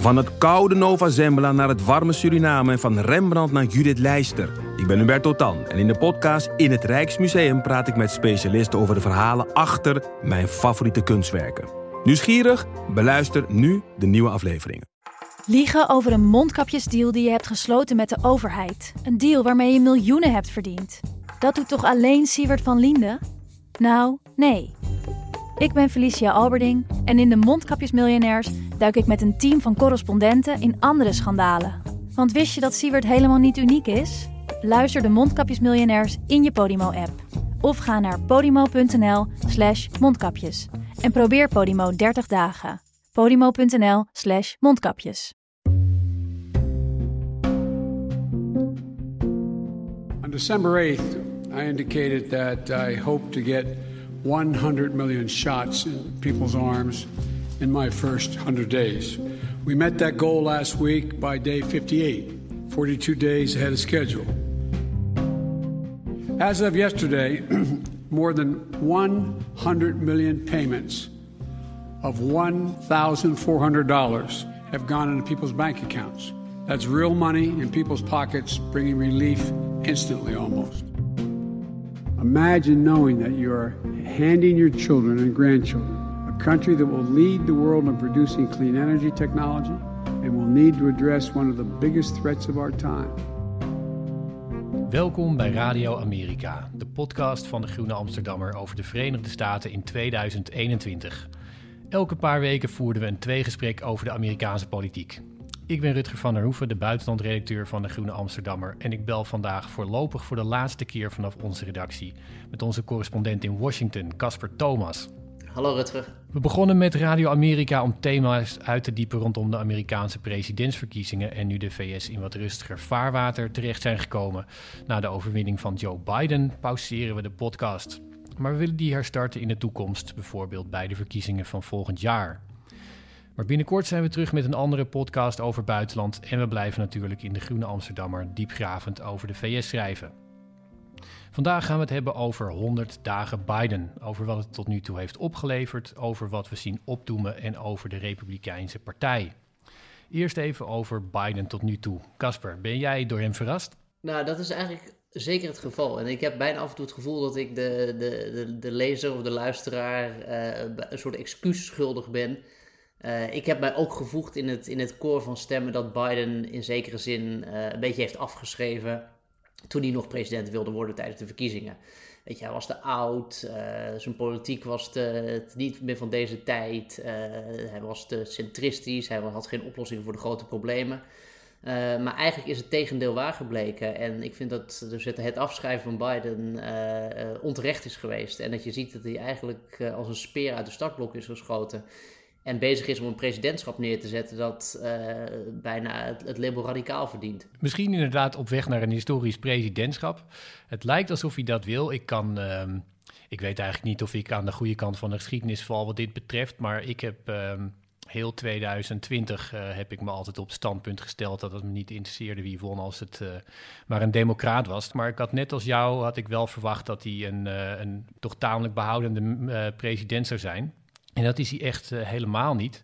Van het koude Nova Zembla naar het warme Suriname en van Rembrandt naar Judith Leister. Ik ben Hubert Totan en in de podcast In het Rijksmuseum praat ik met specialisten over de verhalen achter mijn favoriete kunstwerken. Nieuwsgierig? Beluister nu de nieuwe afleveringen. Liegen over een mondkapjesdeal die je hebt gesloten met de overheid. Een deal waarmee je miljoenen hebt verdiend. Dat doet toch alleen Siewert van Liende? Nou, nee. Ik ben Felicia Alberding en in de Mondkapjesmiljonairs duik ik met een team van correspondenten in andere schandalen. Want wist je dat Siewert helemaal niet uniek is? Luister de Mondkapjesmiljonairs in je Podimo-app. Of ga naar podimo.nl slash mondkapjes. En probeer Podimo 30 dagen. podimo.nl slash mondkapjes. On December 8th, I indicated that I hope to get 100 million shots in people's arms in my first 100 days. We met that goal last week by day 58, 42 days ahead of schedule. As of yesterday, more than 100 million payments of $1,400 have gone into people's bank accounts. That's real money in people's pockets, bringing relief instantly almost. Imagine knowing that you are handing your children and grandchildren a country that will lead the world in producing clean energy technology and will need to address one of the biggest threats of our time. Welkom bij Radio Amerika, de podcast van de Groene Amsterdammer over de Verenigde Staten in 2021. Elke paar weken voerden we een tweegesprek over de Amerikaanse politiek. Ik ben Rutger van der Hoeven, de buitenlandredacteur van de Groene Amsterdammer. En ik bel vandaag voorlopig voor de laatste keer vanaf onze redactie met onze correspondent in Washington, Casper Thomas. Hallo Rutger. We begonnen met Radio Amerika om thema's uit te diepen rondom de Amerikaanse presidentsverkiezingen. En nu de VS in wat rustiger vaarwater terecht zijn gekomen na de overwinning van Joe Biden, pauzeren we de podcast. Maar we willen die herstarten in de toekomst, bijvoorbeeld bij de verkiezingen van volgend jaar. Maar binnenkort zijn we terug met een andere podcast over buitenland en we blijven natuurlijk in de Groene Amsterdammer diepgravend over de VS schrijven. Vandaag gaan we het hebben over 100 dagen Biden, over wat het tot nu toe heeft opgeleverd, over wat we zien opdoemen en over de Republikeinse Partij. Eerst even over Biden tot nu toe. Casper, ben jij door hem verrast? Nou, dat is eigenlijk zeker het geval. En ik heb bijna af en toe het gevoel dat ik de, de, de, lezer of de luisteraar uh, een soort excuus schuldig ben uh, ik heb mij ook gevoegd in het, in het koor van stemmen dat Biden in zekere zin uh, een beetje heeft afgeschreven toen hij nog president wilde worden tijdens de verkiezingen. Weet je, hij was te oud, uh, zijn politiek was te, niet meer van deze tijd, hij was te centristisch, hij had geen oplossing voor de grote problemen. maar eigenlijk is het tegendeel waar gebleken. En ik vind dat dus het, het afschrijven van Biden onterecht is geweest. En dat je ziet dat hij eigenlijk als een speer uit de startblok is geschoten en bezig is om een presidentschap neer te zetten dat uh, bijna het, het, label radicaal verdient. Misschien inderdaad op weg naar een historisch presidentschap. Het lijkt alsof hij dat wil. Ik kan. Uh, ik weet eigenlijk niet of ik aan de goede kant van de geschiedenis val wat dit betreft. Maar ik heb uh, heel 2020 eh, heb ik me altijd op standpunt gesteld dat het me niet interesseerde wie won als het maar een democraat was. Maar ik had net als jou had ik wel verwacht dat hij een, een toch tamelijk behoudende president zou zijn. En dat is hij echt uh, helemaal niet.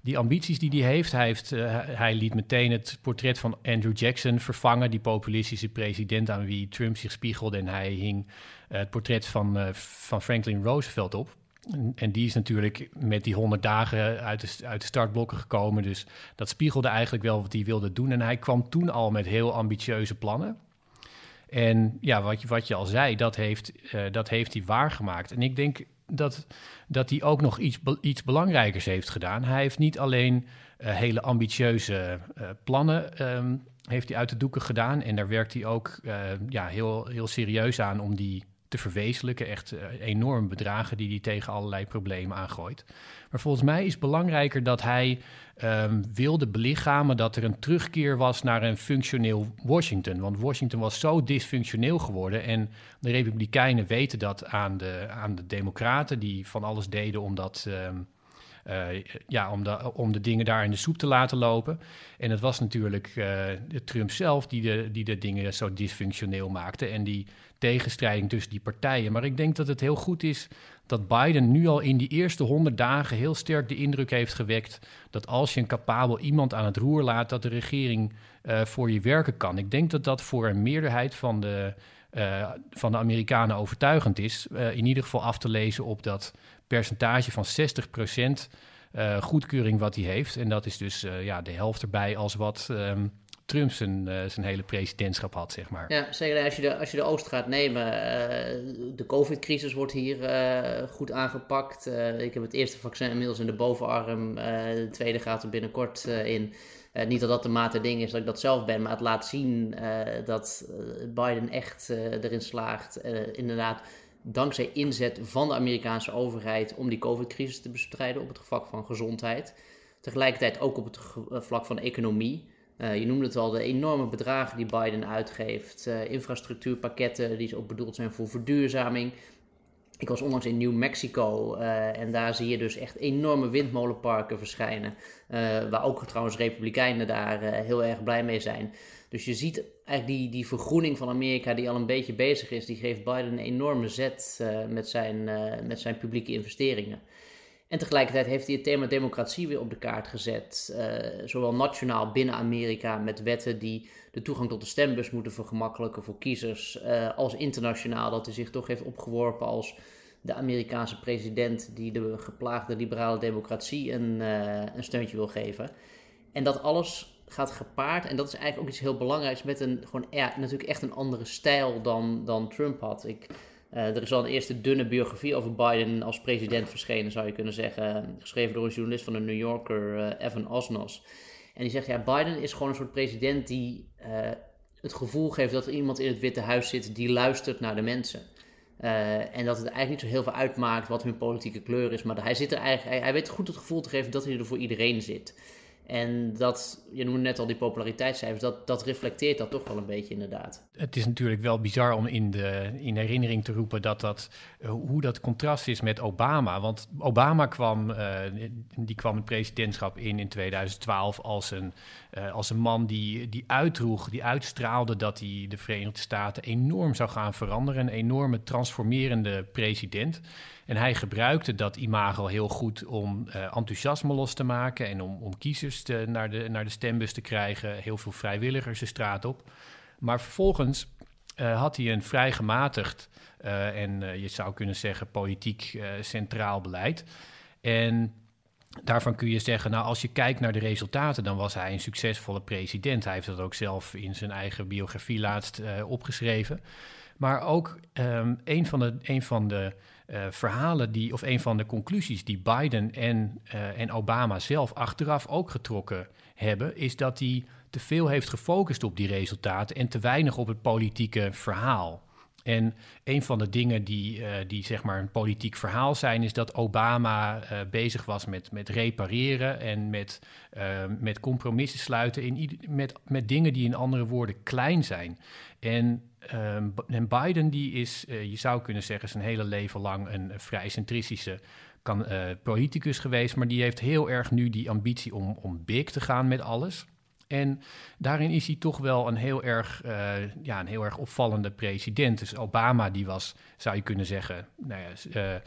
Die ambities die hij heeft, hij, heeft uh, hij liet meteen het portret van Andrew Jackson vervangen, die populistische president aan wie Trump zich spiegelde. En hij hing uh, het portret van, van Franklin Roosevelt op. En, en, die is natuurlijk met die 100 dagen uit de, uit de startblokken gekomen. Dus dat spiegelde eigenlijk wel wat hij wilde doen. En hij kwam toen al met heel ambitieuze plannen. En ja, wat je, wat je al zei, dat heeft, dat heeft hij waargemaakt. En ik denk dat, dat hij ook nog iets, iets belangrijkers heeft gedaan. Hij heeft niet alleen uh, hele ambitieuze uh, plannen um, heeft hij uit de doeken gedaan. En daar werkt hij ook uh, ja, heel, heel serieus aan om die te verwezenlijken. Echt enorme bedragen die hij tegen allerlei problemen aangooit. Maar volgens mij is belangrijker dat hij um, wilde belichamen dat er een terugkeer was naar een functioneel Washington. Want Washington was zo dysfunctioneel geworden. En de Republikeinen weten dat aan de, aan de Democraten, die van alles deden om dat. Um, ja, om, de, om de dingen daar in de soep te laten lopen. En het was natuurlijk Trump zelf die de, die de dingen zo dysfunctioneel maakte en die tegenstrijding tussen die partijen. Maar ik denk dat het heel goed is dat Biden nu al in die eerste honderd dagen heel sterk de indruk heeft gewekt dat als je een capabel iemand aan het roer laat, dat de regering uh, voor je werken kan. Ik denk dat dat voor een meerderheid van de, uh, van de Amerikanen overtuigend is. Uh, in ieder geval af te lezen op dat percentage van 60% goedkeuring wat hij heeft. En dat is dus ja, de helft erbij als wat um, Trump zijn, uh, zijn hele presidentschap had, zeg maar. Ja, zeker. Als je de, als je de Oost gaat nemen, uh, de COVID-crisis wordt hier uh, goed aangepakt. ik heb het eerste vaccin inmiddels in de bovenarm, de tweede gaat er binnenkort in. niet dat dat de mate ding is dat ik dat zelf ben, maar het laat zien dat Biden echt erin slaagt, inderdaad, dankzij inzet van de Amerikaanse overheid om die COVID-crisis te bestrijden op het vlak van gezondheid. Tegelijkertijd ook op het vlak van economie. Uh, je noemde het al, de enorme bedragen die Biden uitgeeft. Uh, infrastructuurpakketten die ook bedoeld zijn voor verduurzaming. Ik was onlangs in New Mexico uh, en daar zie je dus echt enorme windmolenparken verschijnen. waar ook trouwens republikeinen daar heel erg blij mee zijn. Dus je ziet eigenlijk die, die vergroening van Amerika die al een beetje bezig is. Die geeft Biden een enorme zet met, zijn, met zijn publieke investeringen. En tegelijkertijd heeft hij het thema democratie weer op de kaart gezet. Uh, zowel nationaal binnen Amerika met wetten die de toegang tot de stembus moeten vergemakkelijken voor kiezers. Uh, als internationaal dat hij zich toch heeft opgeworpen als de Amerikaanse president die de geplaagde liberale democratie een, uh, een steuntje wil geven. En dat alles gaat gepaard, en dat is eigenlijk ook iets heel belangrijks, met een gewoon ja, natuurlijk echt een andere stijl dan, dan Trump had. Ik uh, er is al een eerste dunne biografie over Biden als president verschenen, zou je kunnen zeggen. Geschreven door een journalist van de New Yorker, uh, Evan Osnos. En die zegt, ja, Biden is gewoon een soort president die uh, het gevoel geeft dat er iemand in het Witte Huis zit die luistert naar de mensen. en dat het eigenlijk niet zo heel veel uitmaakt wat hun politieke kleur is. Maar hij, zit er eigenlijk, hij, hij weet goed het gevoel te geven dat hij er voor iedereen zit. En dat, je noemde net al die populariteitscijfers, dat, dat reflecteert dat toch wel een beetje inderdaad. Het is natuurlijk wel bizar om in, de, in herinnering te roepen dat dat, uh, hoe dat contrast is met Obama. Want Obama kwam, uh, die kwam het presidentschap in in 2012 als een, uh, als een man die, die uitdroeg, die uitstraalde dat hij de Verenigde Staten enorm zou gaan veranderen. Een enorme transformerende president. En hij gebruikte dat imago heel goed om uh, enthousiasme los te maken en om, om kiezers te, naar, de, naar de stembus te krijgen. Heel veel vrijwilligers de straat op. Maar vervolgens uh, had hij een vrij gematigd uh, en je zou kunnen zeggen politiek centraal beleid. En daarvan kun je zeggen, nou als je kijkt naar de resultaten, dan was hij een succesvolle president. Hij heeft dat ook zelf in zijn eigen biografie laatst opgeschreven. Maar ook um, een van de, een van de uh, verhalen die, of een van de conclusies die Biden en, uh, en Obama zelf achteraf ook getrokken hebben, is dat hij te veel heeft gefocust op die resultaten en te weinig op het politieke verhaal. En een van de dingen die, uh, die zeg maar een politiek verhaal zijn, is dat Obama uh, bezig was met, met repareren en met, uh, met compromissen sluiten in, met, met dingen die in andere woorden klein zijn. En, um, en Biden, die is, je zou kunnen zeggen, zijn hele leven lang een vrij centristische kan, politicus geweest, maar die heeft heel erg nu die ambitie om, om big te gaan met alles. En daarin is hij toch wel een heel erg, uh, ja, een heel erg opvallende president. Dus Obama, die was, zou je kunnen zeggen, nou ja, uh,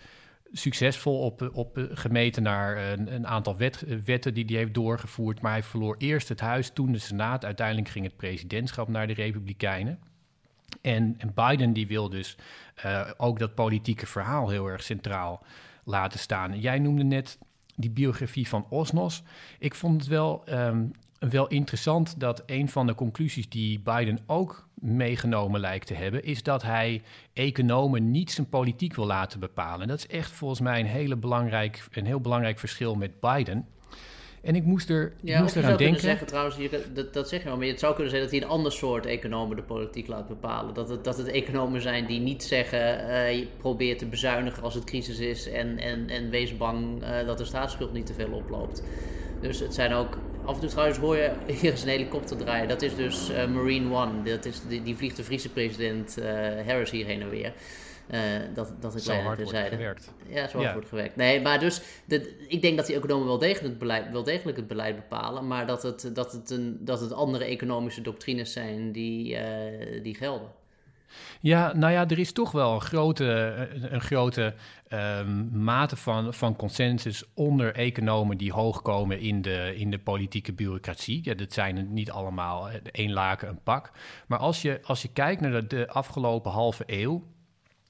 succesvol op, op gemeten naar een, een aantal wet, wetten die hij heeft doorgevoerd. Maar hij verloor eerst het huis, toen de Senaat. Uiteindelijk ging het presidentschap naar de Republikeinen. En, en Biden die wil dus ook dat politieke verhaal heel erg centraal laten staan. Jij noemde net die biografie van Osnos. Ik vond het wel um, wel interessant dat een van de conclusies die Biden ook meegenomen lijkt te hebben, is dat hij economen niet zijn politiek wil laten bepalen. Dat is echt volgens mij een, hele belangrijk, een heel belangrijk verschil met Biden. En ik moest er, ja, moest eraan denken. Zeggen, trouwens, je, dat, dat zeg je wel, maar het zou kunnen zijn dat hij een ander soort economen de politiek laat bepalen. Dat het, dat het economen zijn die niet zeggen: uh, je probeert te bezuinigen als het crisis is en, en, en wees bang uh, dat de staatsschuld niet te veel oploopt. Dus het zijn ook Af en toe trouwens hoor je hier eens een helikopter draaien. Dat is dus uh, Marine One. Dat is, die, die vliegt de Friese president uh, Harris hier heen en weer. dat, dat het zo hard wordt gewerkt. Ja, zo hard wordt gewerkt. Nee, maar dus de, ik denk dat die economen wel degelijk het beleid, wel degelijk het beleid bepalen, maar dat het, dat het, een, dat het andere economische doctrines zijn die, die gelden. Ja, nou ja, er is toch wel een grote, een grote um, mate van, van consensus onder economen die hoog komen in de, in de politieke bureaucratie. Ja, dat zijn niet allemaal één laken een pak. Maar als je, als je kijkt naar de afgelopen halve eeuw,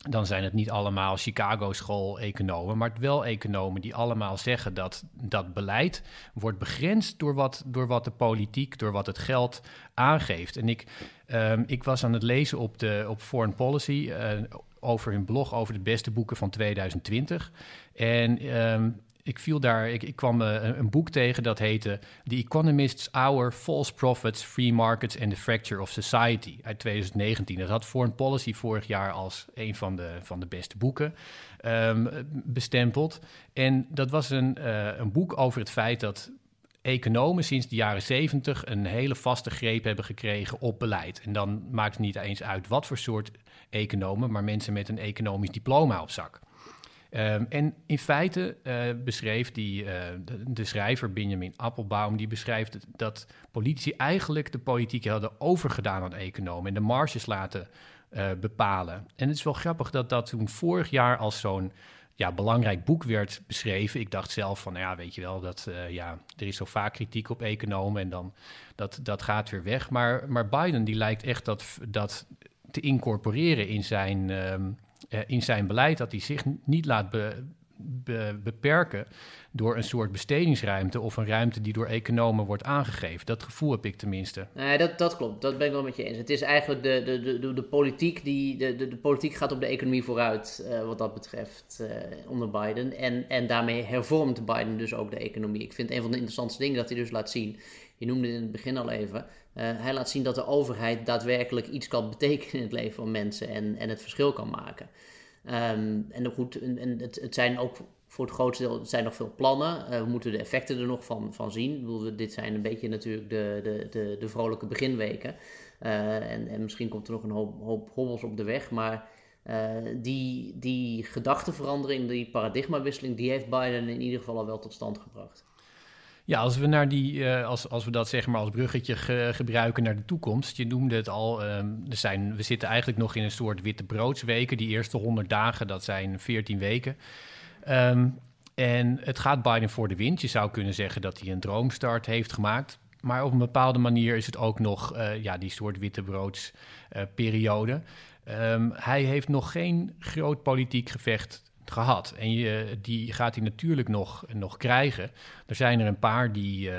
dan zijn het niet allemaal Chicago-school-economen, maar wel economen die allemaal zeggen dat dat beleid wordt begrensd door wat, door wat de politiek, door wat het geld aangeeft. En ik, um, ik was aan het lezen op, de, op Foreign Policy uh, over hun blog over de beste boeken van 2020. En um, ik viel daar, ik, ik kwam uh, een boek tegen dat heette The Economist's Hour, False Profits, Free Markets and the Fracture of Society uit 2019. Dat had Foreign Policy vorig jaar als een van de, van de beste boeken um, bestempeld. En dat was een, uh, een boek over het feit dat economen sinds de jaren 70 een hele vaste greep hebben gekregen op beleid. En dan maakt het niet eens uit wat voor soort economen, maar mensen met een economisch diploma op zak. Um, en in feite uh, beschreef die, uh, de, schrijver Benjamin Appelbaum, die beschrijft dat politici eigenlijk de politiek hadden overgedaan aan economen en de marges laten uh, bepalen. En het is wel grappig dat dat toen vorig jaar als zo'n ja, belangrijk boek werd beschreven. Ik dacht zelf van, nou ja, weet je wel, dat, ja, er is zo vaak kritiek op economen en dan dat, dat gaat weer weg. Maar, maar Biden die lijkt echt dat, dat te incorporeren in zijn... Um, eh, in zijn beleid dat hij zich niet laat beperken door een soort bestedingsruimte of een ruimte die door economen wordt aangegeven. Dat gevoel heb ik tenminste. Nee, dat, dat klopt. Dat ben ik wel met je eens. Het is eigenlijk de, de, de, de, politiek die. De, de, de politiek gaat op de economie vooruit uh, wat dat betreft uh, onder Biden. En, en daarmee hervormt Biden dus ook de economie. Ik vind een van de interessantste dingen dat hij dus laat zien. Je noemde het in het begin al even. Uh, hij laat zien dat de overheid daadwerkelijk iets kan betekenen in het leven van mensen en, en het verschil kan maken. Um, en goed, en het, het zijn ook voor het grootste deel zijn nog veel plannen. Uh, we moeten de effecten er nog van, van zien. Bedoel, dit zijn een beetje natuurlijk de, de, de, de vrolijke beginweken. Uh, en, en misschien komt er nog een hoop, hobbels op de weg. Maar die, die gedachtenverandering, die paradigmawisseling, die heeft Biden in ieder geval al wel tot stand gebracht. Ja, als we, naar die, uh, als, als we dat zeg maar als bruggetje ge, gebruiken naar de toekomst. Je noemde het al, um, er zijn, we zitten eigenlijk nog in een soort witte broodsweken. Die eerste 100 dagen, dat zijn 14 weken. Um, en het gaat Biden voor de wind. Je zou kunnen zeggen dat hij een droomstart heeft gemaakt. Maar op een bepaalde manier is het ook nog uh, ja, die soort wittebroods-periode. Uh, um, hij heeft nog geen groot politiek gevecht gehad. En je, die gaat hij natuurlijk nog, nog krijgen. Er zijn er een paar die, uh,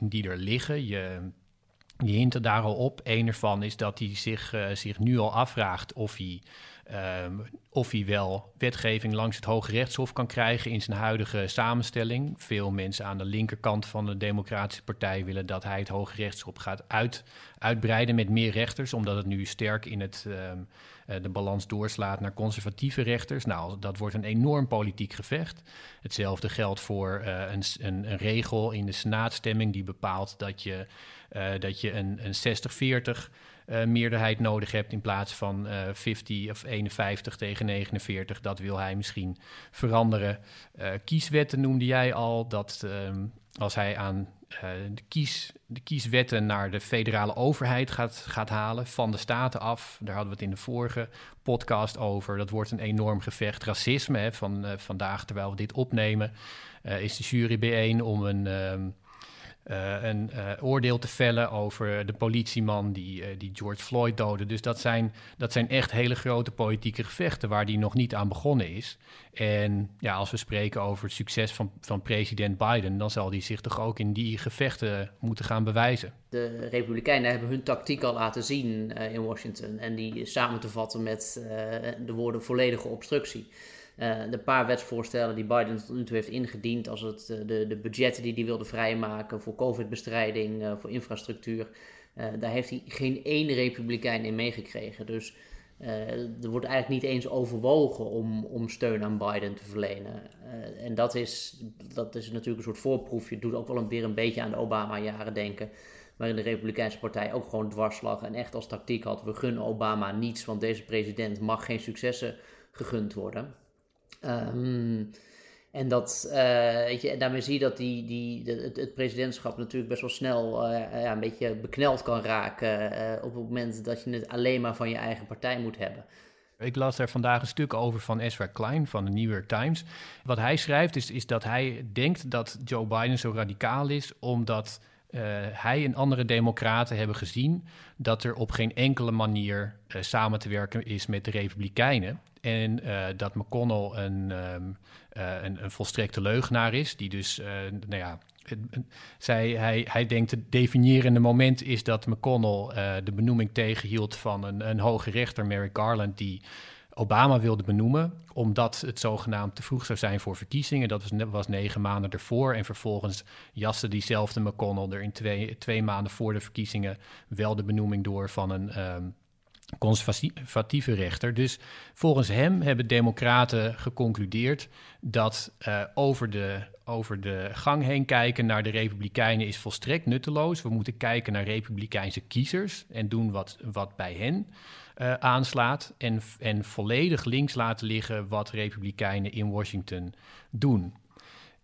die, er liggen. Je, je hint er daar al op. Een ervan is dat hij zich, uh, zich nu al afvraagt of hij Um, of hij wel wetgeving langs het Hoge Rechtshof kan krijgen in zijn huidige samenstelling. Veel mensen aan de linkerkant van de Democratische Partij willen dat hij het Hoge Rechtshof gaat uit, uitbreiden met meer rechters, omdat het nu sterk in het, um, uh, de balans doorslaat naar conservatieve rechters. Nou, dat wordt een enorm politiek gevecht. Hetzelfde geldt voor uh, een, een, een, regel in de senaatstemming die bepaalt dat je, uh, dat je een, een 60-40 uh, meerderheid nodig hebt in plaats van uh, eh, 50 of 51 tegen 49. Dat wil hij misschien veranderen. Uh, kieswetten noemde jij al, dat um, als hij aan de, kies, de kieswetten naar de federale overheid gaat, gaat halen, van de staten af. Daar hadden we het in de vorige podcast over. Dat wordt een enorm gevecht. Racisme, hè, van vandaag terwijl we dit opnemen, is de jury bijeen om een... Um, uh, een uh, oordeel te vellen over de politieman die, uh, die George Floyd doodde. Dus dat zijn, dat zijn echt hele grote politieke gevechten waar die nog niet aan begonnen is. En ja, als we spreken over het succes van, van president Biden, dan zal die zich toch ook in die gevechten moeten gaan bewijzen. De Republikeinen hebben hun tactiek al laten zien in Washington en die samen te vatten met de woorden volledige obstructie. Uh, de paar wetsvoorstellen die Biden tot nu toe heeft ingediend, als het uh, de, de budgetten die hij wilde vrijmaken voor COVID-bestrijding, uh, voor infrastructuur, daar heeft hij geen één republikein in meegekregen. Dus er wordt eigenlijk niet eens overwogen om, om steun aan Biden te verlenen. en dat is, dat is natuurlijk een soort voorproefje. Het doet ook wel een, weer een beetje aan de Obama-jaren denken waarin de Republikeinse Partij ook gewoon dwarslag en echt als tactiek had: we gunnen Obama niets, want deze president mag geen successen gegund worden. Um, en dat, uh, weet je, daarmee zie je dat die, die, het, presidentschap natuurlijk best wel snel uh, ja, een beetje bekneld kan raken. Uh, op het moment dat je het alleen maar van je eigen partij moet hebben. Ik las er vandaag een stuk over van Ezra Klein van de New York Times. Wat hij schrijft is, is dat hij denkt dat Joe Biden zo radicaal is omdat hij en andere democraten hebben gezien dat er op geen enkele manier samen te werken is met de Republikeinen. En uh, dat McConnell een, um, een, een, volstrekte leugenaar is, die dus, nou ja, zij, hij, hij denkt het definiërende moment is dat McConnell de benoeming tegenhield van een, een hoge rechter, Merrick Garland, die Obama wilde benoemen, omdat het zogenaamd te vroeg zou zijn voor verkiezingen. Dat was, was negen maanden ervoor. En vervolgens jaste diezelfde McConnell er in twee, twee maanden voor de verkiezingen wel de benoeming door van een um, conservatieve rechter. Dus volgens hem hebben democraten geconcludeerd dat uh, over, de, over de gang heen kijken naar de republikeinen is volstrekt nutteloos. We moeten kijken naar republikeinse kiezers en doen wat, wat bij hen uh, aanslaat. En, en volledig links laten liggen wat republikeinen in Washington doen.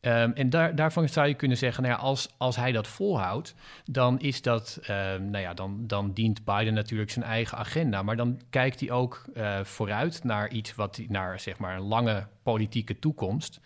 Um, en daar, daarvan zou je kunnen zeggen, nou ja, als, als hij dat volhoudt, dan is dat, um, nou ja, dan, dan dient Biden natuurlijk zijn eigen agenda. Maar dan kijkt hij ook uh, vooruit naar iets wat naar zeg maar een lange politieke toekomst.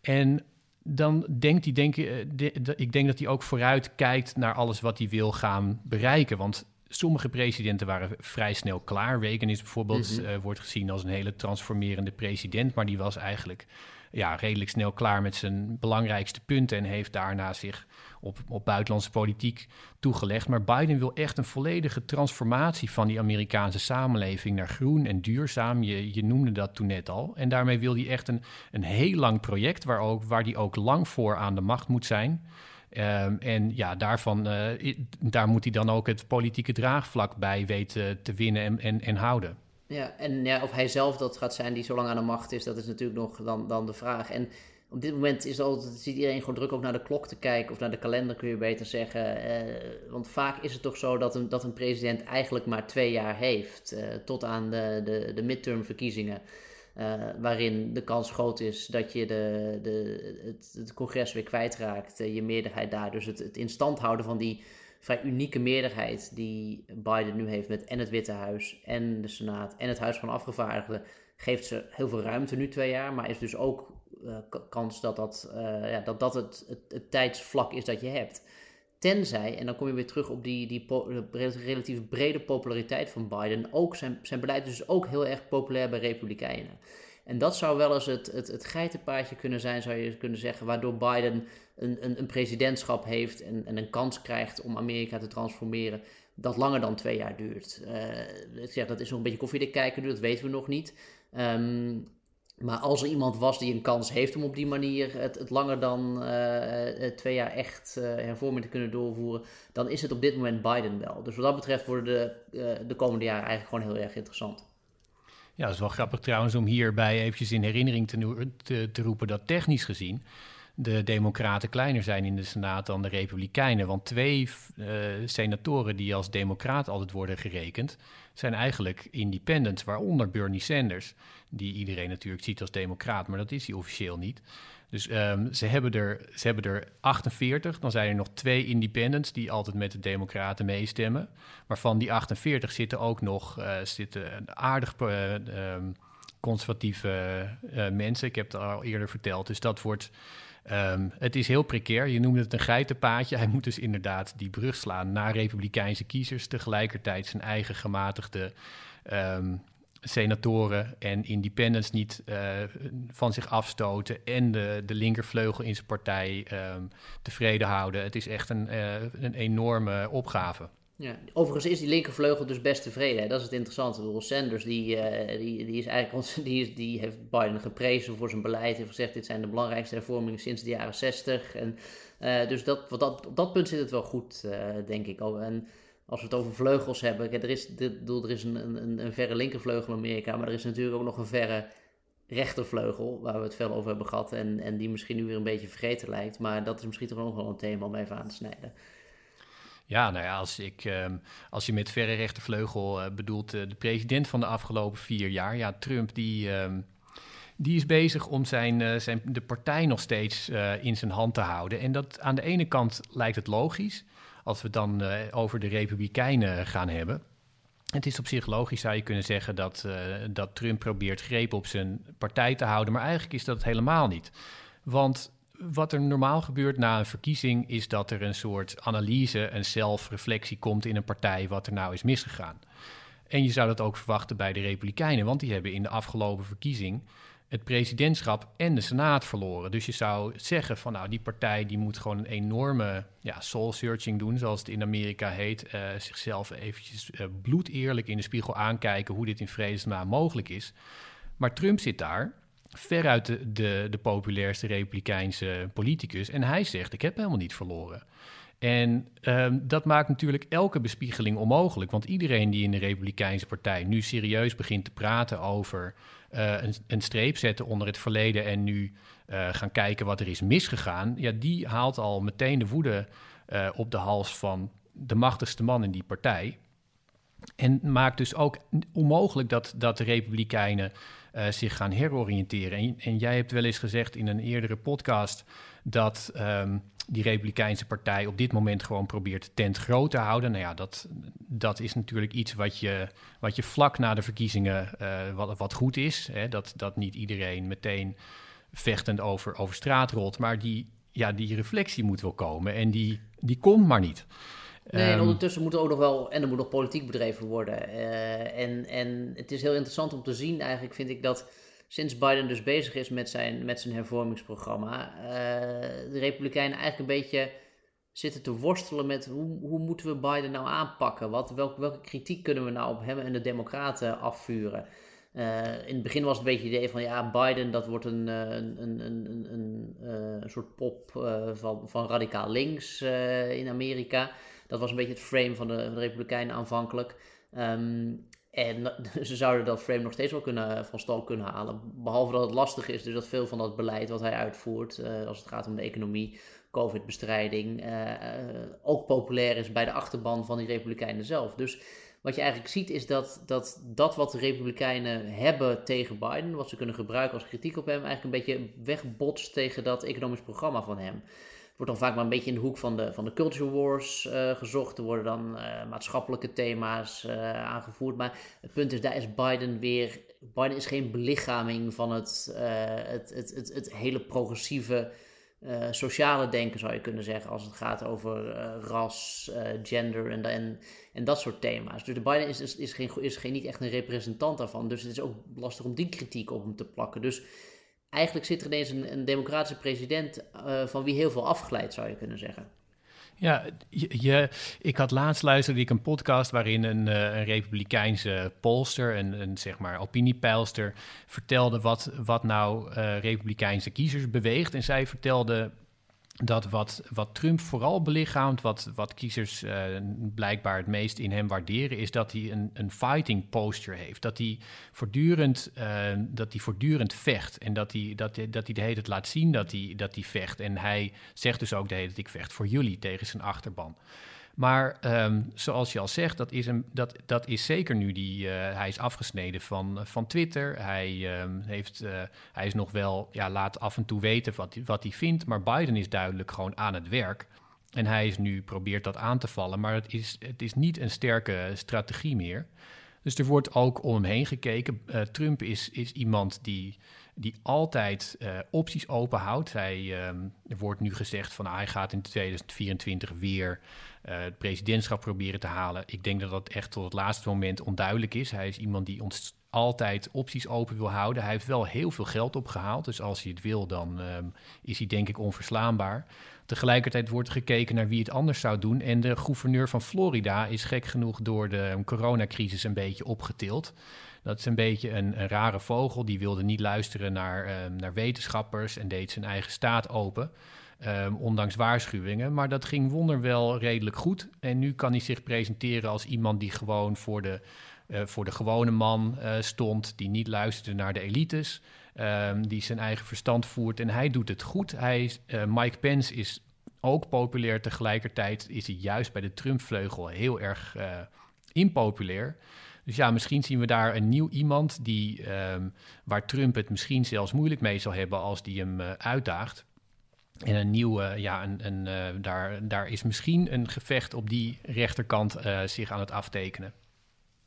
En dan denkt hij, denk, de, de, ik denk dat hij ook vooruit kijkt naar alles wat hij wil gaan bereiken. Want sommige presidenten waren vrij snel klaar. Reagan is bijvoorbeeld, mm -hmm. uh, wordt gezien als een hele transformerende president, maar die was eigenlijk ja, redelijk snel klaar met zijn belangrijkste punten en heeft daarna zich op, op buitenlandse politiek toegelegd. Maar Biden wil echt een volledige transformatie van die Amerikaanse samenleving naar groen en duurzaam. Je, je noemde dat toen net al. En daarmee wil hij echt een, een heel lang project waar, ook, waar die ook lang voor aan de macht moet zijn. Um, en ja, daarvan, uh, daar moet hij dan ook het politieke draagvlak bij weten te winnen en, en, en houden. Ja, en ja, of hij zelf dat gaat zijn die zo lang aan de macht is, dat is natuurlijk nog dan, dan de vraag. En op dit moment is altijd, ziet iedereen gewoon druk ook naar de klok te kijken, of naar de kalender kun je beter zeggen. Uh, want vaak is het toch zo dat een, dat een president eigenlijk maar twee jaar heeft, uh, tot aan de, de, de midtermverkiezingen. Uh, waarin de kans groot is dat je de, de, het, het congres weer kwijtraakt, je meerderheid daar. Dus het, het in stand houden van die vrij unieke meerderheid die Biden nu heeft met en het Witte Huis en de Senaat en het Huis van Afgevaardigden, geeft ze heel veel ruimte nu twee jaar, maar is dus ook uh, kans dat dat, ja, dat, dat het, het, het, tijdsvlak is dat je hebt. Tenzij, en dan kom je weer terug op die, die relatief brede populariteit van Biden, ook zijn, zijn beleid is dus ook heel erg populair bij Republikeinen. En dat zou wel eens het, het, het geitenpaadje kunnen zijn, zou je kunnen zeggen, waardoor Biden een, een, een presidentschap heeft en, en, een kans krijgt om Amerika te transformeren, dat langer dan twee jaar duurt. Uh, ik zeg, dat is nog een beetje koffiedik kijken, dat weten we nog niet. Um, maar als er iemand was die een kans heeft om op die manier het, langer dan uh, twee jaar echt uh, hervorming te kunnen doorvoeren, dan is het op dit moment Biden wel. Dus wat dat betreft worden de, de komende jaren eigenlijk gewoon heel erg interessant. Ja, dat is wel grappig trouwens om hierbij eventjes in herinnering te, te roepen dat technisch gezien de Democraten kleiner zijn in de Senaat dan de Republikeinen. Want twee uh, senatoren die als Democraat altijd worden gerekend, zijn eigenlijk independents, waaronder Bernie Sanders, die iedereen natuurlijk ziet als Democraat, maar dat is hij officieel niet. Dus um, ze, hebben er, ze hebben er 48. Dan zijn er nog twee independents die altijd met de Democraten meestemmen. Maar van die 48 zitten ook nog uh, zitten aardig uh, um, conservatieve mensen. Ik heb het al eerder verteld. Dus dat wordt. Um, het is heel precair. Je noemde het een geitenpaadje. Hij moet dus inderdaad die brug slaan naar republikeinse kiezers. Tegelijkertijd zijn eigen gematigde um, senatoren en independents niet uh, van zich afstoten en de, de linkervleugel in zijn partij um, tevreden houden. Het is echt een, uh, een enorme opgave. Ja, overigens is die linkervleugel dus best tevreden. Hè? Dat is het interessante. Bedoel, Sanders die, uh, die, die, is eigenlijk, die, is, die heeft Biden geprezen voor zijn beleid. Heeft gezegd, dit zijn de belangrijkste hervormingen sinds de jaren 60. En, dus dat, dat, op dat punt zit het wel goed, denk ik. En als we het over vleugels hebben, er is, dit, er is een, een, een verre linkervleugel in Amerika, maar er is natuurlijk ook nog een verre rechtervleugel, waar we het veel over hebben gehad en, en die misschien nu weer een beetje vergeten lijkt. Maar dat is misschien toch nog wel een thema om even aan te snijden. Ja, nou ja, als, ik, ehm, als je met verre rechtervleugel uh, bedoelt de president van de afgelopen vier jaar, ja, Trump, die, ehm, die is bezig om zijn, zijn, de partij nog steeds in zijn hand te houden. En dat aan de ene kant lijkt het logisch, als we dan over de Republikeinen gaan hebben. Het is op zich logisch, zou je kunnen zeggen, dat, dat Trump probeert greep op zijn partij te houden. Maar eigenlijk is dat helemaal niet. Want wat er normaal gebeurt na een verkiezing is dat er een soort analyse, een zelfreflectie komt in een partij wat er nou is misgegaan. En je zou dat ook verwachten bij de Republikeinen, want die hebben in de afgelopen verkiezing het presidentschap en de Senaat verloren. Dus je zou zeggen van nou, die partij die moet gewoon een enorme ja, soul searching doen, zoals het in Amerika heet. Uh, zichzelf eventjes uh, bloedeerlijk in de spiegel aankijken hoe dit in vredesnaam mogelijk is. Maar Trump zit daar, veruit de, de, de populairste republikeinse politicus. En hij zegt, ik heb helemaal niet verloren. En um, dat maakt natuurlijk elke bespiegeling onmogelijk. Want iedereen die in de Republikeinse Partij nu serieus begint te praten over uh, een, streep zetten onder het verleden en nu uh, gaan kijken wat er is misgegaan, ja, die haalt al meteen de woede uh, op de hals van de machtigste man in die partij. En maakt dus ook onmogelijk dat, dat de Republikeinen zich gaan heroriënteren. En, en, jij hebt wel eens gezegd in een eerdere podcast dat um, die Republikeinse partij op dit moment gewoon probeert tent groot te houden. Nou ja, dat, dat is natuurlijk iets wat je, wat je vlak na de verkiezingen uh, wat, wat goed is. Hè? Dat, dat niet iedereen meteen vechtend over, over straat rolt. Maar die, ja, die reflectie moet wel komen en die, die komt maar niet. Nee, en ehm, ondertussen moet er ook nog wel, en er moet nog politiek bedreven worden. Uh, en, en het is heel interessant om te zien, eigenlijk vind ik dat sinds Biden dus bezig is met zijn, met zijn hervormingsprogramma, uh, de Republikeinen eigenlijk een beetje zitten te worstelen met hoe, hoe moeten we Biden nou aanpakken? Wat, welke, welke kritiek kunnen we nou op hem en de Democraten afvuren? Uh, in het begin was het een beetje het idee van ja, Biden dat wordt een, een, een, een, een, een soort pop van, van radicaal links in Amerika. Dat was een beetje het frame van de, Republikeinen aanvankelijk. Um, en ze zouden dat frame nog steeds wel kunnen, van stal kunnen halen. Behalve dat het lastig is, dus dat veel van dat beleid wat hij uitvoert, uh, als het gaat om de economie, COVID-bestrijding, uh, ook populair is bij de achterban van die Republikeinen zelf. Dus wat je eigenlijk ziet is dat, dat dat wat de Republikeinen hebben tegen Biden, wat ze kunnen gebruiken als kritiek op hem, eigenlijk een beetje wegbotst tegen dat economisch programma van hem wordt dan vaak maar een beetje in de hoek van de, van de culture wars uh, gezocht. Er worden dan uh, maatschappelijke thema's uh, aangevoerd. Maar het punt is, daar is Biden weer... Biden is geen belichaming van het, het, het, het, het, hele progressieve sociale denken, zou je kunnen zeggen. Als het gaat over ras, gender en, en, en dat soort thema's. Dus de Biden is, is, is, geen, is geen, niet echt een representant daarvan. Dus het is ook lastig om die kritiek op hem te plakken. Dus eigenlijk zit er ineens een, democratische president uh, van wie heel veel afglijdt, zou je kunnen zeggen. Ja, je, ik had laatst luisterde ik een podcast waarin een, uh, een republikeinse polster, een, een zeg maar opiniepeilster, vertelde wat, wat nou uh, republikeinse kiezers beweegt. En zij vertelde dat wat, wat Trump vooral belichaamt, wat, wat kiezers uh, blijkbaar het meest in hem waarderen, is dat hij een, een fighting posture heeft. Dat hij voortdurend, uh, dat hij voortdurend vecht en dat hij, dat, dat hij de hele tijd laat zien dat hij, dat hij vecht. En hij zegt dus ook de hele tijd, ik vecht voor jullie tegen zijn achterban. Maar um, zoals je al zegt, dat is, een, dat, dat is zeker nu die. Uh, hij is afgesneden van, van Twitter. Hij, um, heeft, uh, hij is nog wel, ja, laat af en toe weten wat, wat hij vindt. Maar Biden is duidelijk gewoon aan het werk. En hij is nu probeert dat aan te vallen. Maar het is, het is niet een sterke strategie meer. Dus er wordt ook om hem heen gekeken. Trump is, is iemand die die altijd uh, opties openhoudt. Hij, um, er wordt nu gezegd van nou, hij gaat in 2024 weer uh, het presidentschap proberen te halen. Ik denk dat dat echt tot het laatste moment onduidelijk is. Hij is iemand die ons altijd opties open wil houden. Hij heeft wel heel veel geld opgehaald. Dus als hij het wil, dan um, is hij denk ik onverslaanbaar. Tegelijkertijd wordt gekeken naar wie het anders zou doen. En de gouverneur van Florida is gek genoeg door de coronacrisis een beetje opgetild. Dat is een beetje een, rare vogel. Die wilde niet luisteren naar, um, naar wetenschappers en deed zijn eigen staat open. Um, ondanks waarschuwingen. Maar dat ging wonderwel redelijk goed. En nu kan hij zich presenteren als iemand die gewoon voor de, uh, voor de gewone man uh, stond. Die niet luisterde naar de elites. Um, die zijn eigen verstand voert. En hij doet het goed. Hij, uh, Mike Pence is ook populair. Tegelijkertijd is hij juist bij de Trump-vleugel heel erg impopulair. Dus ja, misschien zien we daar een nieuw iemand die, ehm, waar Trump het misschien zelfs moeilijk mee zal hebben als die hem uh, uitdaagt. En een nieuwe, ja, een, een, uh, daar, daar is misschien een gevecht op die rechterkant zich aan het aftekenen.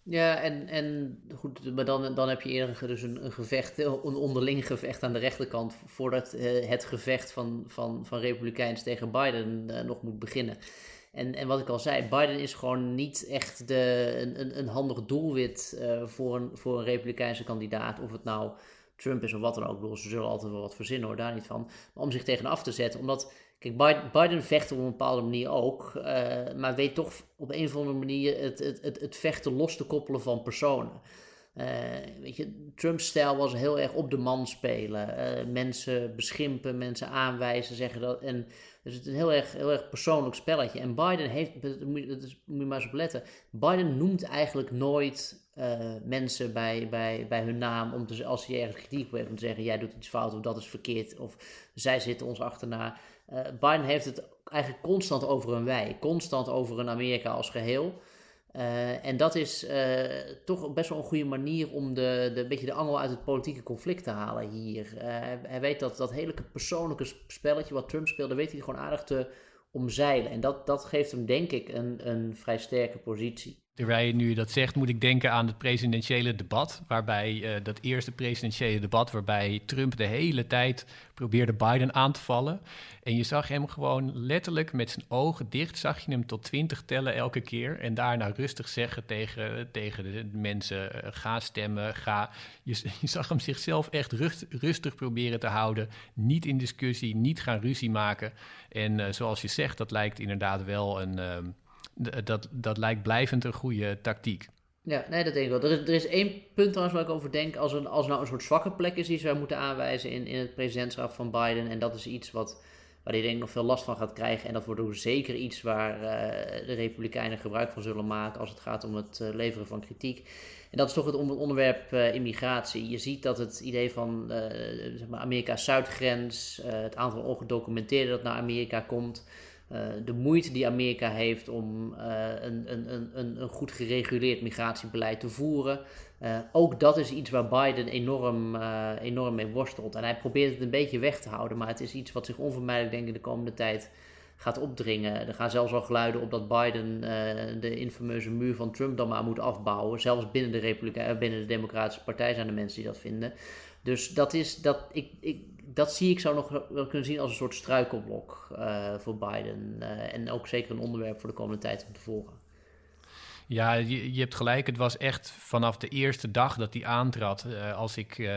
Ja, en, en goed, maar dan, dan heb je eerder dus een, een gevecht, een onderling gevecht aan de rechterkant, voordat het gevecht van, van, van Republikeins tegen Biden nog moet beginnen. En, en wat ik al zei, Biden is gewoon niet echt de, een, een handig doelwit uh, voor, een, voor een Republikeinse kandidaat. Of het nou Trump is of wat dan ook. Ze zullen altijd wel wat verzinnen hoor, daar niet van. Maar om zich tegen af te zetten, omdat Kijk, Biden, vecht op een bepaalde manier ook, uh, maar weet toch op een of andere manier het, het, het, het vechten los te koppelen van personen. Uh, weet je, Trump's stijl was heel erg op de man spelen. Uh, mensen beschimpen, mensen aanwijzen, zeggen dat. En dus het is een heel erg, heel erg persoonlijk spelletje. En Biden heeft, dat moet, je maar eens op letten. Biden noemt eigenlijk nooit uh, mensen bij, bij, bij hun naam. Om te, als hij ergens kritiek op heeft, om te zeggen: jij doet iets fout of dat is verkeerd. Of zij zitten ons achterna. Biden heeft het eigenlijk constant over een wij, constant over een Amerika als geheel. Uh, en dat is uh, toch best wel een goede manier om de, de, beetje de angel uit het politieke conflict te halen hier. Uh, hij weet dat dat hele persoonlijke spelletje wat Trump speelde, weet hij gewoon aardig te omzeilen. En dat, dat geeft hem denk ik een, een vrij sterke positie. Terwijl je nu dat zegt, moet ik denken aan het presidentiële debat. Waarbij uh, dat eerste presidentiële debat, waarbij Trump de hele tijd probeerde Biden aan te vallen. En je zag hem gewoon letterlijk met zijn ogen dicht, zag je hem tot twintig tellen elke keer. En daarna rustig zeggen tegen, tegen de mensen: uh, ga stemmen, ga. Je, zag hem zichzelf echt rust, rustig proberen te houden. Niet in discussie, niet gaan ruzie maken. En uh, zoals je zegt, dat lijkt inderdaad wel een dat, dat lijkt blijvend een goede tactiek. Ja, nee, dat denk ik wel. Er is, er is één punt trouwens waar ik over denk. Als er, als nou een soort zwakke plek is die ze moeten aanwijzen in, in het presidentschap van Biden. En dat is iets wat, waar hij denk ik nog veel last van gaat krijgen. En dat wordt ook zeker iets waar uh, de Republikeinen gebruik van zullen maken als het gaat om het uh, leveren van kritiek. En dat is toch het onderwerp uh, immigratie. Je ziet dat het idee van zeg maar Amerika's zuidgrens, het aantal ongedocumenteerden dat naar Amerika komt. Uh, de moeite die Amerika heeft om uh, een, een, een, een goed gereguleerd migratiebeleid te voeren. Uh, ook dat is iets waar Biden enorm, enorm mee worstelt. En hij probeert het een beetje weg te houden, maar het is iets wat zich onvermijdelijk denk ik de komende tijd gaat opdringen. Er gaan zelfs al geluiden op dat Biden de infameuze muur van Trump dan maar moet afbouwen. Zelfs binnen de, Republike binnen de Democratische Partij zijn er mensen die dat vinden. Dus dat is, dat, ik, ik, dat zie ik zo nog wel kunnen zien als een soort struikelblok uh, voor Biden. Uh, en ook zeker een onderwerp voor de komende tijd om te volgen. Ja, je, je hebt gelijk. Het was echt vanaf de eerste dag dat hij aantrad. Uh, als ik.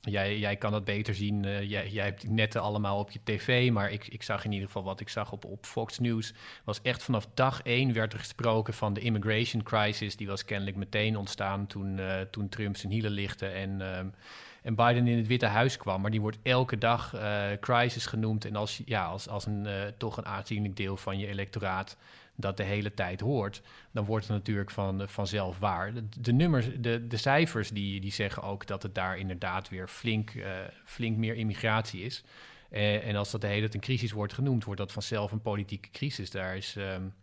Jij, jij kan dat beter zien. jij, jij hebt netten allemaal op je tv. Maar ik, ik zag in ieder geval wat ik zag op, op Fox News. Was echt vanaf dag één werd er gesproken van de immigration crisis. Die was kennelijk meteen ontstaan toen, toen Trump zijn hielen lichtte. En ehm, en Biden in het Witte Huis kwam. Maar die wordt elke dag uh, crisis genoemd. En als, ja, als, als een, uh, toch een aanzienlijk deel van je electoraat dat de hele tijd hoort, dan wordt het natuurlijk van, vanzelf waar. De, nummers, de, de cijfers die, die zeggen ook dat het daar inderdaad weer flink, flink meer immigratie is. en als dat de hele tijd een crisis wordt genoemd, wordt dat vanzelf een politieke crisis. Daar is um,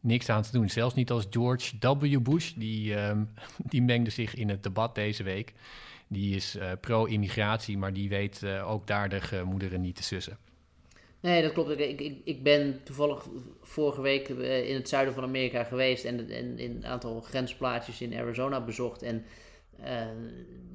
niks aan te doen. Zelfs niet als George W. Bush, die, um, die mengde zich in het debat deze week. Die is uh, pro-immigratie, maar die weet uh, ook daar de gemoederen niet te sussen. Nee, dat klopt. Ik, ik, ik ben toevallig vorige week uh, in het zuiden van Amerika geweest en, in een aantal grensplaatsjes in Arizona bezocht. En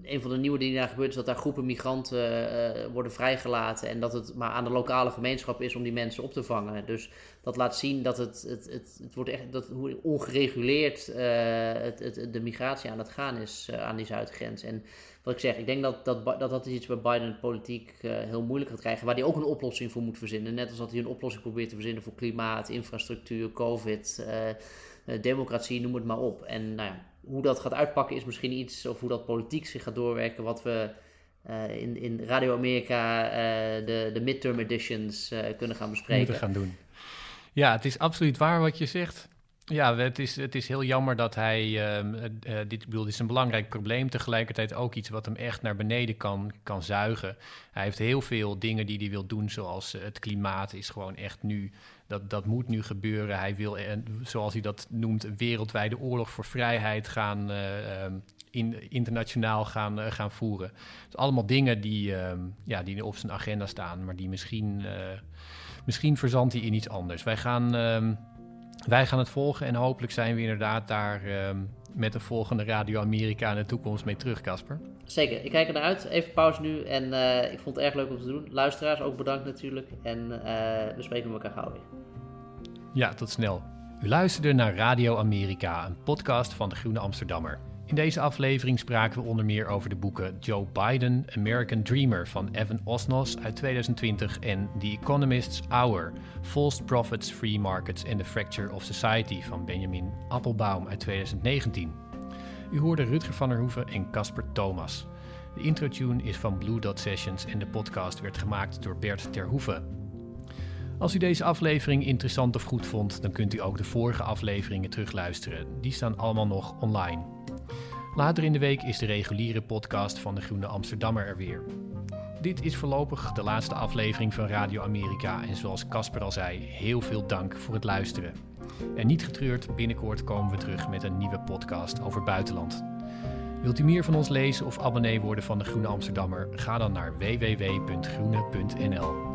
een van de nieuwe dingen daar gebeurt is dat daar groepen migranten worden vrijgelaten. En dat het maar aan de lokale gemeenschap is om die mensen op te vangen. Dus dat laat zien dat het, het, het, het wordt echt dat, hoe ongereguleerd het, het, de migratie aan het gaan is aan die zuidgrens. En wat ik zeg, ik denk dat dat, dat, dat is iets waar Biden politiek uh, heel moeilijk gaat krijgen. Waar hij ook een oplossing voor moet verzinnen. Net als dat hij een oplossing probeert te verzinnen voor klimaat, infrastructuur, COVID, uh, democratie, noem het maar op. En nou ja, hoe dat gaat uitpakken is misschien iets, of hoe dat politiek zich gaat doorwerken, wat we in, in Radio Amerika de, de midterm editions kunnen gaan bespreken. Gaan doen. Ja, het is absoluut waar wat je zegt. Ja, het is, het is heel jammer dat hij. Uh, dit, bedoel, dit is een belangrijk probleem. Tegelijkertijd ook iets wat hem echt naar beneden kan, kan zuigen. Hij heeft heel veel dingen die hij wil doen, zoals uh, het klimaat is gewoon echt nu. Dat, dat moet nu gebeuren. Hij wil, zoals hij dat noemt, een wereldwijde oorlog voor vrijheid gaan. Ehm, in, internationaal gaan, gaan voeren. Dus allemaal dingen die, ehm, ja, die op zijn agenda staan, maar die misschien. misschien verzandt hij in iets anders. Wij gaan wij gaan het volgen en hopelijk zijn we inderdaad daar uh, met de volgende Radio Amerika in de toekomst mee terug, Casper. Zeker, ik kijk er naar uit. Even pauze nu en uh, ik vond het erg leuk om te doen. Luisteraars ook bedankt natuurlijk en uh, we spreken elkaar gauw weer. Ja, tot snel. U luisterde naar Radio Amerika, een podcast van de Groene Amsterdammer. In deze aflevering spraken we onder meer over de boeken Joe Biden, American Dreamer van Evan Osnos uit 2020 en The Economist's Hour, False Profits, Free Markets and the Fracture of Society van Benjamin Appelbaum uit 2019. U hoorde Rutger van der Hoeven en Casper Thomas. De intro-tune is van Blue Dot Sessions en de podcast werd gemaakt door Bert Terhoeven. Als u deze aflevering interessant of goed vond, dan kunt u ook de vorige afleveringen terugluisteren. Die staan allemaal nog online. Later in de week is de reguliere podcast van de Groene Amsterdammer er weer. Dit is voorlopig de laatste aflevering van Radio Amerika en zoals Casper al zei, heel veel dank voor het luisteren. En niet getreurd, binnenkort komen we terug met een nieuwe podcast over buitenland. Wilt u meer van ons lezen of abonnee worden van de Groene Amsterdammer? Ga dan naar www.groene.nl.